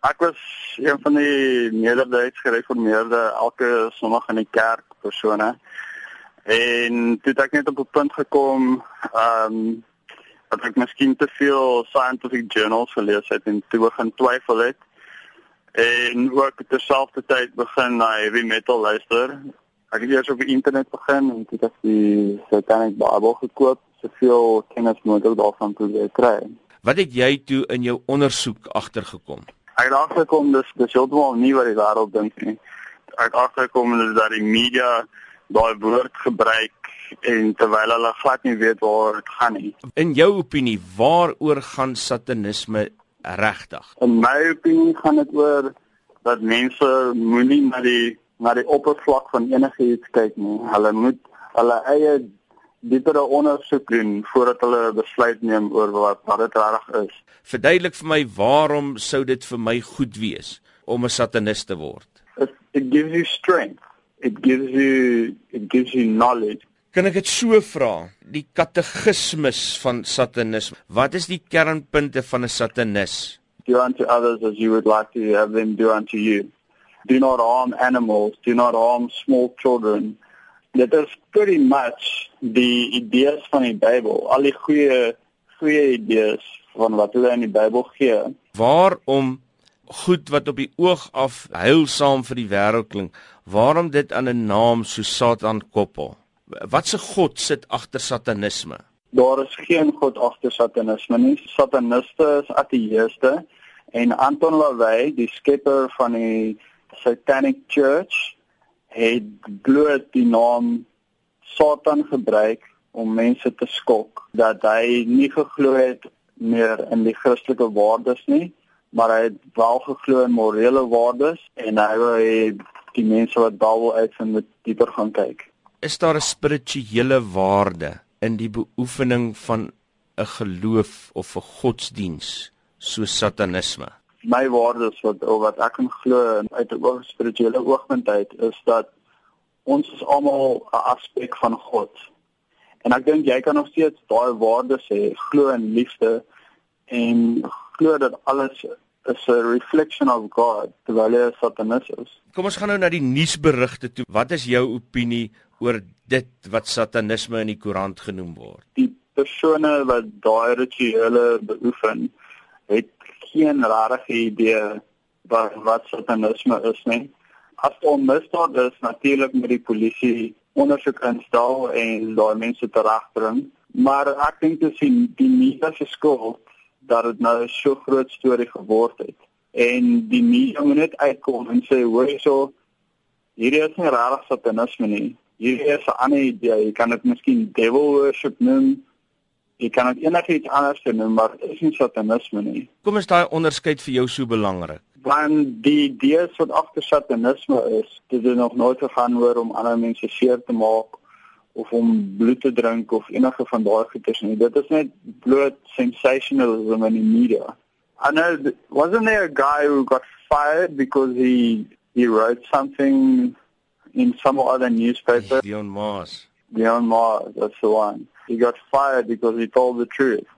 Ek was een van die Nederduits gereformeerde elke Sondag in die kerk persone. En toe het ek net op 'n punt gekom, ehm um, dat ek miskien te veel scientific journals gelees het en toe begin twyfel het. En ook terselfdertyd begin na heavy metal luister. Ek het eers op die internet begin en toe het ek die Satanic Bible gekoop, soveel kennis moontlik daarvan probeer kry. Wat het jy toe in jou ondersoek agtergekom? Ek het agtergekom dis dis heeltemal nie wat die wêreld dink nie. Ek het agtergekom dat die media daai woord gebruik en terwyl hulle glad nie weet waar dit gaan nie. In jou opinie, waaroor gaan satanisme regtig? In my opinie gaan dit oor dat mense moenie na die na die oppervlak van enigiets kyk nie. Hulle moet hulle eie diepere ondersoek doen voordat hulle besluit neem oor wat wat dit reg is. Verduidelik vir my waarom sou dit vir my goed wees om 'n satanist te word? It, it gives you strength. It gives you it gives you knowledge. Kan ek dit so vra? Die katekismes van satanisme. Wat is die kernpunte van 'n satanis? Do unto others as you would like to have them do unto you. Do not harm animals, do not harm small children. Dit is pretty much die idees van die Bybel, al die goeie goeie idees van wat hulle in die Bybel gee. Waarom goed wat op die oog af heilsaam vir die wêreld klink, waarom dit aan 'n naam so Satan koppel? Wat se god sit agter satanisme? Daar is geen god agter satanisme nie. Sataniste is ateëste en Anton LaVey, die skepper van die Satanic Church, het bloot die naam Satan gebruik om mense te skok dat hy nie geglo het meer in die Christelike waardes nie, maar hy het wel geglo in morele waardes en hy wou die mense wat daar wil uitvind met dieper gaan kyk is daar 'n spirituele waarde in die beoefening van 'n geloof of 'n godsdiens so satanisme? My waardes wat wat ek kan glo uit 'n oor spirituele oogpunt uit is dat ons is almal 'n aspek van God. En ek dink jy kan nog steeds daai waardes hê, glo in liefde en glo dat alles is 'n reflection of God terwyl jy satanis is. Kom ons gaan nou na die nuusberigte toe. Wat is jou opinie oor dit wat satanisme in die koerant genoem word? Die persone wat daai rituele beoefen, het geen regte idee wat wat satanisme is nie. As dit misdaad is, natuurlik met die polisie ondersoek instel en daai mense terugbring, maar ek dink dit is die media se skuld dat dit nou so groot storie geword het. En die media moet net uitkom en sê hoor hierso hierdie is nie regtig satanisme nie hier is 'n ander idee. Jy kan dit miskien devil worship noem. Jy kan dit enigiets anders noem, maar dit is nie satanisme nie. Kom is daai onderskeid vir jou so belangrik? Want die idee wat agter satanisme is, dit is nog nooit gegaan oor om ander mense seer te maak of om bloed te drink of enige van daai goeders nie. Dit is net bloot sensationalism in die media. I know wasn't there a guy who got fired because he he wrote something in some other newspaper. Dion Mars. Dion Mars, that's the one. He got fired because he told the truth.